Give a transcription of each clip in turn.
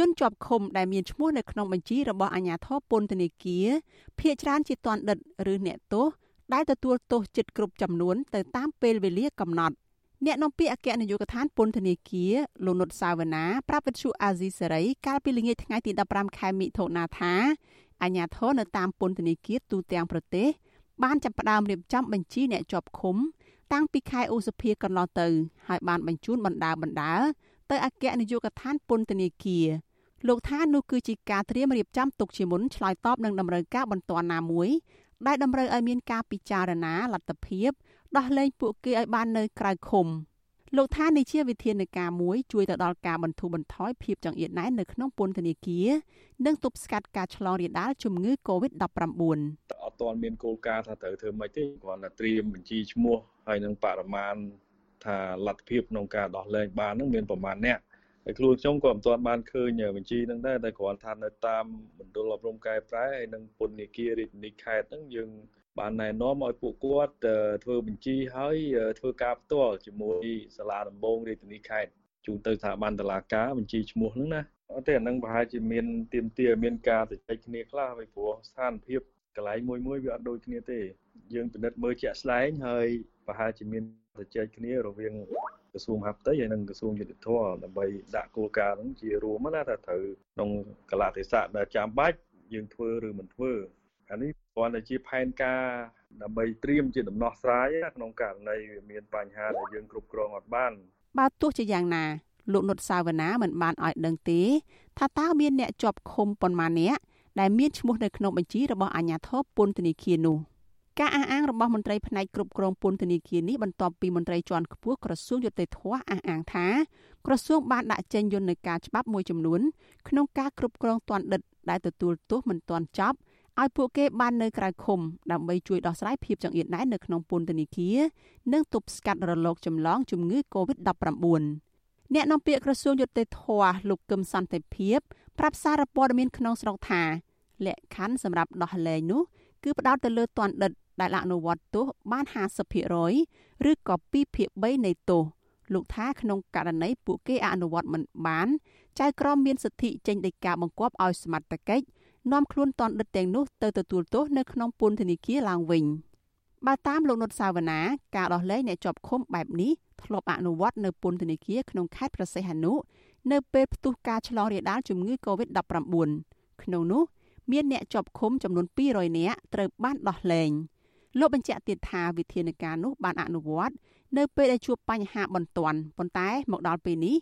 ជនជាប់ឃុំដែលមានឈ្មោះនៅក្នុងបញ្ជីរបស់អាជ្ញាធរពន្ធនាគារភ ieck ច្រើនជាទណ្ឌិតឬអ្នកទោសដែលទទួលទោសចិត្តគ្រប់ចំនួនទៅតាមពេលវេលាកំណត់អ្នកនាំពាក្យអគ្គនាយកដ្ឋានពន្ធនាគារលោកនុតសាវណ្ណាប្រាប់វិទ្យុអាស៊ីសេរីកាលពីល្ងាចថ្ងៃទី15ខែមិថុនាថាអាជ្ញាធរនៅតាមពន្ធនាគារទូទាំងប្រទេស បានចាប់ផ្ដើមរៀបចំបញ្ជីអ្នកជាប់ឃុំ តាំងពីខែឧសភាកន្លងទៅ ហើយបានបញ្ជូនបណ្ដាបណ្ដាទៅអគ្គនាយកដ្ឋានពន្ធនាគារ លោកថានោះគឺជាការត្រៀមរៀបចំទុកជាមុនឆ្លើយតបនឹងតម្រូវការបន្ទាន់ណាមួយដែលតម្រូវឲ្យមានការពិចារណាលទ្ធភាពដោះលែងពួកគេឲ្យបាននៅក្រៅឃុំលោកថានេះជាវិធានការមួយជួយទៅដល់ការបន្ធូរបន្ថយភាពចង្អៀតណែននៅក្នុងពន្ធនាគារនិងទប់ស្កាត់ការឆ្លងរាលដាលជំងឺ Covid-19 អត់ទាន់មានគោលការណ៍ថាត្រូវធ្វើម៉េចទេគ្រាន់តែត្រៀមបញ្ជីឈ្មោះហើយនឹងបរិមាណថាលទ្ធភាពក្នុងការដោះលែងបាននឹងមានប្រមាណអ្នក ហើយខ្លួនខ្ញុំក៏មិនទាន់បានឃើញបញ្ជីហ្នឹងដែរតែគ្រាន់ថានៅតាមមណ្ឌលអប់រំកែប្រែហើយនិងពន្ធនាគាររាជធានីខេត្តហ្នឹងយើងបានណែនាំឲ្យពួកគាត់ធ្វើបញ្ជីហើយធ្វើការផ្ទាល់ជាមួយសាលាដំបងរាជធានីខេត្តជូនទៅស្ថាប័នតុលាការបញ្ជីឈ្មោះហ្នឹងណាអត់ទេអានឹងប្រហែលជាមានទៀមទាមានការទៅចែកគ្នាខ្លះពីព្រោះស្ថានភាពកន្លែងមួយមួយវាអត់ដូចគ្នាទេយើងពិនិត្យមើលជាក់ស្ដែងហើយប្រហែលជាមាន ទៅចែកគ្នារវាងក្រសួងមហាផ្ទៃហើយនិងក្រសួងយុតិធម៌ដើម្បីដាក់គោលការណ៍ហ្នឹងជារួមណាថាត្រូវក្នុងកលៈទេសៈដែលចាំបាច់យើងធ្វើឬមិនធ្វើអានេះគ្រាន់តែជាផែនការដើម្បីត្រៀមជាដំណោះស្រាយក្នុងករណីវាមានបញ្ហាដែលយើងគ្រប់គ្រងអត់បានបើទោះជាយ៉ាងណាលោកនុតសាវណ្ណាមិនបានឲ្យដឹងទេថាតើមានអ្នកជាប់ឃុំប៉ុន្មានអ្នកដែលមានឈ្មោះនៅក្នុងបញ្ជីរបស់អាជ្ញាធរពន្ធនាគារនោះ ការអះអាងរបស់មន្ត្រីផ្នែកគ្រប់គ្រងពន្ធនាគារនេះបន្ទាប់ពីមន្ត្រីជាន់ខ្ពស់ក្រសួងយុតិធធអះអាងថាក្រសួងបានដាក់ចេញយន្តការច្បាប់មួយចំនួនក្នុងការគ្រប់គ្រងទណ្ឌិតដែលទទួលទោសមិនទាន់ចប់ឲ្យពួកគេបាននៅក្រៅឃុំដើម្បីជួយដោះស្រាយភាពចង្អៀតណែននៅក្នុងពន្ធនាគារនិងទប់ស្កាត់រលកចម្លងជំងឺ Covid-19 អ្នកនាំពាក្យក្រសួងយុតិធធលោកកឹមសន្តិភាពប្រាប់សារព័ត៌មានក្នុងស្រុកថាលក្ខខណ្ឌសម្រាប់ដោះលែងនោះគឺផ្ដោតទៅលើទណ្ឌិតដែលអនុវត្តទោសបាន50%ឬក៏2ភាគ3នៃទោសលោកថាក្នុងករណីពួកគេអនុវត្តមិនបានចៅក្រមមានសិទ្ធិចេញដីកាបង្គាប់ឲ្យសមត្ថកិច្ចនាំខ្លួនតនដិតទាំងនោះទៅទទួលទោសនៅក្នុងពន្ធនាគារឡើងវិញបើតាមលោកនុតសាវណ្ណាការដោះលែងអ្នកជាប់ឃុំបែបនេះធ្លាប់អនុវត្តនៅពន្ធនាគារក្នុងខេត្តប្រសេះអនុនៅពេលផ្ទុះការឆ្លងរាលដាលជំងឺ Covid-19 ក្នុងនោះមានអ្នកជាប់ឃុំចំនួន200នាក់ត្រូវបានដោះលែង លោកបញ្ជាក់ទៀតថាវិធានការនោះបានអនុវត្តនៅពេលដែលជួបបញ្ហាបន្ទាន់ប៉ុន្តែមកដល់ពេលនេះ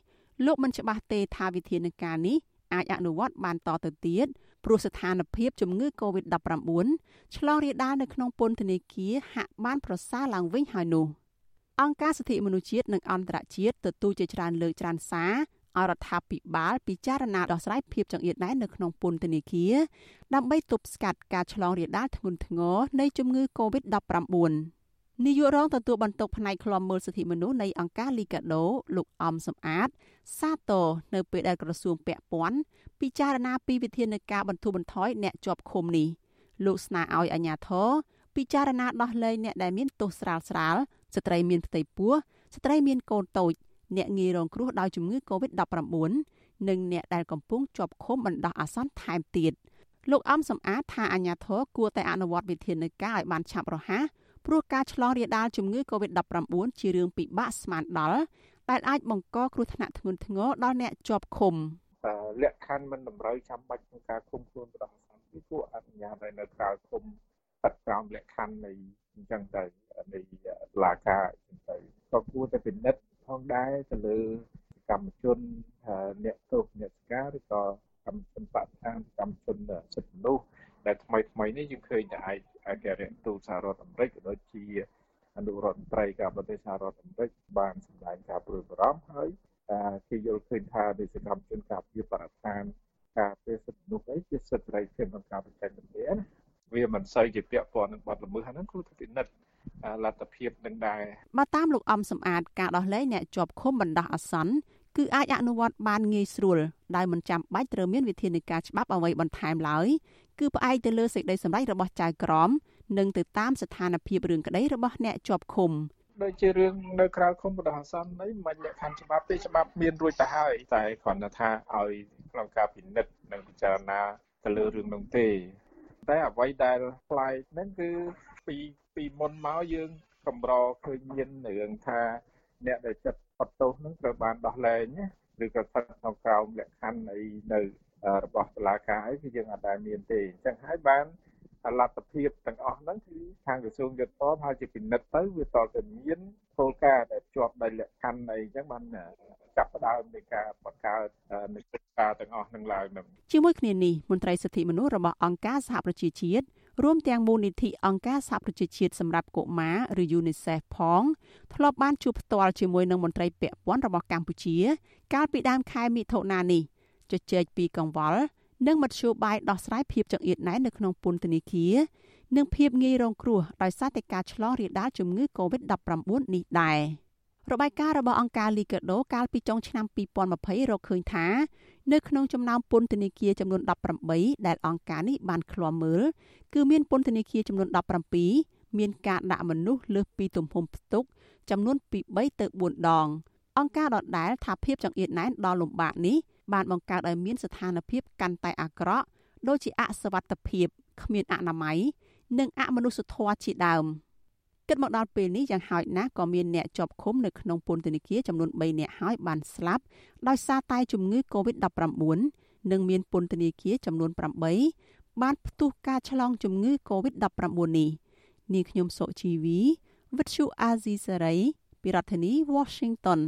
លោកមិនច្បាស់ទេថាវិធានការនេះអាចអនុវត្តបានតទៅទៀតព្រោះស្ថានភាពជំងឺ Covid-19 ឆ្លងរាលដាលនៅក្នុងពន្ធនាគារហាក់បានប្រសើរឡើងវិញហើយនោះអង្គការសិទ្ធិមនុស្សជាតិនិងអន្តរជាតិទទូចជាច្រើនលើកច្រើនសារ ឲ្យរដ្ឋាភិបាលពិចារណាដោះស្រាយភាពចង្អៀតណែននៅក្នុងពន្ធនាគារដើម្បីទប់ស្កាត់ការឆ្លងរាលដាលធ្ងន់ធ្ងរនៃជំងឺ Covid-19 នាយករងទទួលបន្ទុកផ្នែកឃ្លាំមើលសិទ្ធិមនុស្សនៃអង្គការលីកាដូលោកអំសំអាត សាទរនៅពេលដែលក្រសួងពាក់ព័ន្ធពិចារណាពីវិធានការបន្ធូរបន្ថយអ្នកជាប់ឃុំនេះលោកស្នើឲ្យអាជ្ញាធរពិចារណាដោះលែងអ្នកដែលមានទោសស្រាលស្រាលស្ត្រីមានផ្ទៃពោះស្ត្រីមានកូនតូច អ្នកងាយរងគ្រោះដោយជំងឺ Covid-19 និងអ្នកដែលកំពុងជាប់ឃុំបណ្ដោះអាសន្នថែមទៀតលោកអំសំអាតថាអាជ្ញាធរគួរតែអនុវត្តវិធានការឲ្យបានឆាប់រហ័សព្រោះការឆ្លងរាលដាលជំងឺ Covid-19 ជារឿងពិបាកស្មានដល់ដែលអាចបង្កគ្រោះថ្នាក់ធ្ងន់ធ្ងរដល់អ្នកជាប់ឃុំលក្ខខណ្ឌមិនតម្រូវចាំបាច់ក្នុងការឃុំខ្លួនបណ្ដោះអាសន្នពីពួកអនុញ្ញាតឲ្យនៅក្រៅឃុំបាត់ក្រោមលក្ខខណ្ឌនៃអញ្ចឹងទៅនៃតុលាការអញ្ចឹងទៅក៏គួរតែពិនិត្យ ផងដែរទៅលើកម្មជនអ្នកទោសអ្នកស្ការឬក៏កម្មជនបដិខានកម្មជនសិទ្ធិមនុស្សដែលថ្មីថ្មីនេះយើងឃើញតែឯកឯករាជ្យទូតសហរដ្ឋអាមេរិកក៏ដូចជាអនុរដ្ឋមន្ត្រីការបរទេសសហរដ្ឋអាមេរិកបានសម្ដែងការព្រួយបារម្ភហើយគេយល់ឃើញថានៃសកម្មជនការពារបរិស្ថានការពារសិទ្ធិមនុស្សអីជាសិទ្ធិសេរីភាពក្នុងការបញ្ចេញមតិណាវាមិនសូវជាពាក់ព័ន្ធនឹងបទល្មើសហ្នឹងគឺពិនិត្យ លទ្ធភាពនឹងដែរបើតាមលោកអំសំអាតការដោះលែងអ្នកជាប់ឃុំបណ្ដោះអាសន្នគឺអាចអនុវត្តបានងាយស្រួលដោយមិនចាំបាច់ត្រូវមានវិធានការច្បាប់អ្វីបន្ថែមឡើយគឺផ្អែកទៅលើសេចក្តីសម្រេចរបស់ចៅក្រមនិងទៅតាមស្ថានភាពរឿងក្តីរបស់អ្នកជាប់ឃុំដូចជារឿងនៅក្រៅឃុំបដិសន្ននេះមិនលក្ខខណ្ឌច្បាប់ទេច្បាប់មានរួចទៅហើយតែគ្រាន់តែថាឲ្យក្នុងការពិនិត្យនិងពិចារណាទៅលើរឿងនោះទេតែអ្វីដែលផ្លែកហ្នឹងគឺពី ពីមុនមកយើងកម្រឃើញមានរឿងថាអ្នកដែលចិត្តផុតទោសហ្នឹងត្រូវបានដោះលែងឬក៏ស្ថិតក្នុងក្រោមលក្ខខណ្ឌអីនៅរបស់តុលាការអីគឺយើងអាចដែលមានទេអញ្ចឹងហើយបានលទ្ធភាពទាំងអស់ហ្នឹងគឺខាងក្រសួងយុទ្ធភ័ពហើយជាពិនិត្យទៅវាតតែមានគោលការណ៍ដែលជាប់ដោយលក្ខខណ្ឌអីអញ្ចឹងបានចាប់ផ្ដើមនៃការបង្កើតនៃគោលការណ៍ទាំងអស់នឹងឡើងនឹងជាមួយគ្នានេះមន្ត្រីសិទ្ធិមនុស្សរបស់អង្គការសហប្រជាជាតិ រួមទាំងមូលនិធិអង្គការសហប្រជាជាតិសម្រាប់កុមារឬ UNICEF ផងធ្លាប់បានជួបផ្ទាល់ជាមួយនឹងមន្ត្រីពាក់ព័ន្ធរបស់កម្ពុជា កាលពីដើមខែមិថុនានេះជជែកពីកង្វល់និងមធ្យោបាយដោះស្រាយភាពចង្អៀតណែននៅក្នុងពន្ធនាគារនិងភាពងាយរងគ្រោះដោយសារតែការឆ្លងរាលដាលជំងឺ Covid-19 នេះដែររបាយការណ៍របស់អង្គការ Liga do កាលពីចុងឆ្នាំ2020រកឃើញថា នៅក្នុងចំណោមពន្ធនាគារចំនួន18ដែលអង្គការនេះបានឃ្លាំមើលគឺមានពន្ធនាគារចំនួន17មានការដាក់មនុស្សលើសពីទំហំផ្ទុក ចំនួនពី3ទៅ4ដង អង្គការដដែលថាភាពចង្អៀតណែនដ៏លំបាកនេះបានបង្កើតឲ្យមានស្ថានភាពកាន់តែអាក្រក់ដូចជាអសវត្ថភាពគ្មានអនាម័យនិងអមនុស្សធម៌ជាដើម គិតមកដល់ពេលនេះយ៉ាងហោចណាស់ក៏មានអ្នកជាប់ឃុំនៅក្នុងពន្ធនាគារចំនួន3នាក់ហើយបានស្លាប់ដោយសារតែជំងឺ Covid-19 និងមានពន្ធនាគារចំនួន8បានផ្ទុះការឆ្លងជំងឺ Covid-19 នេះនាងខ្ញុំសុជីវីវិទ្យុអាស៊ីសេរីពីរដ្ឋធានី Washington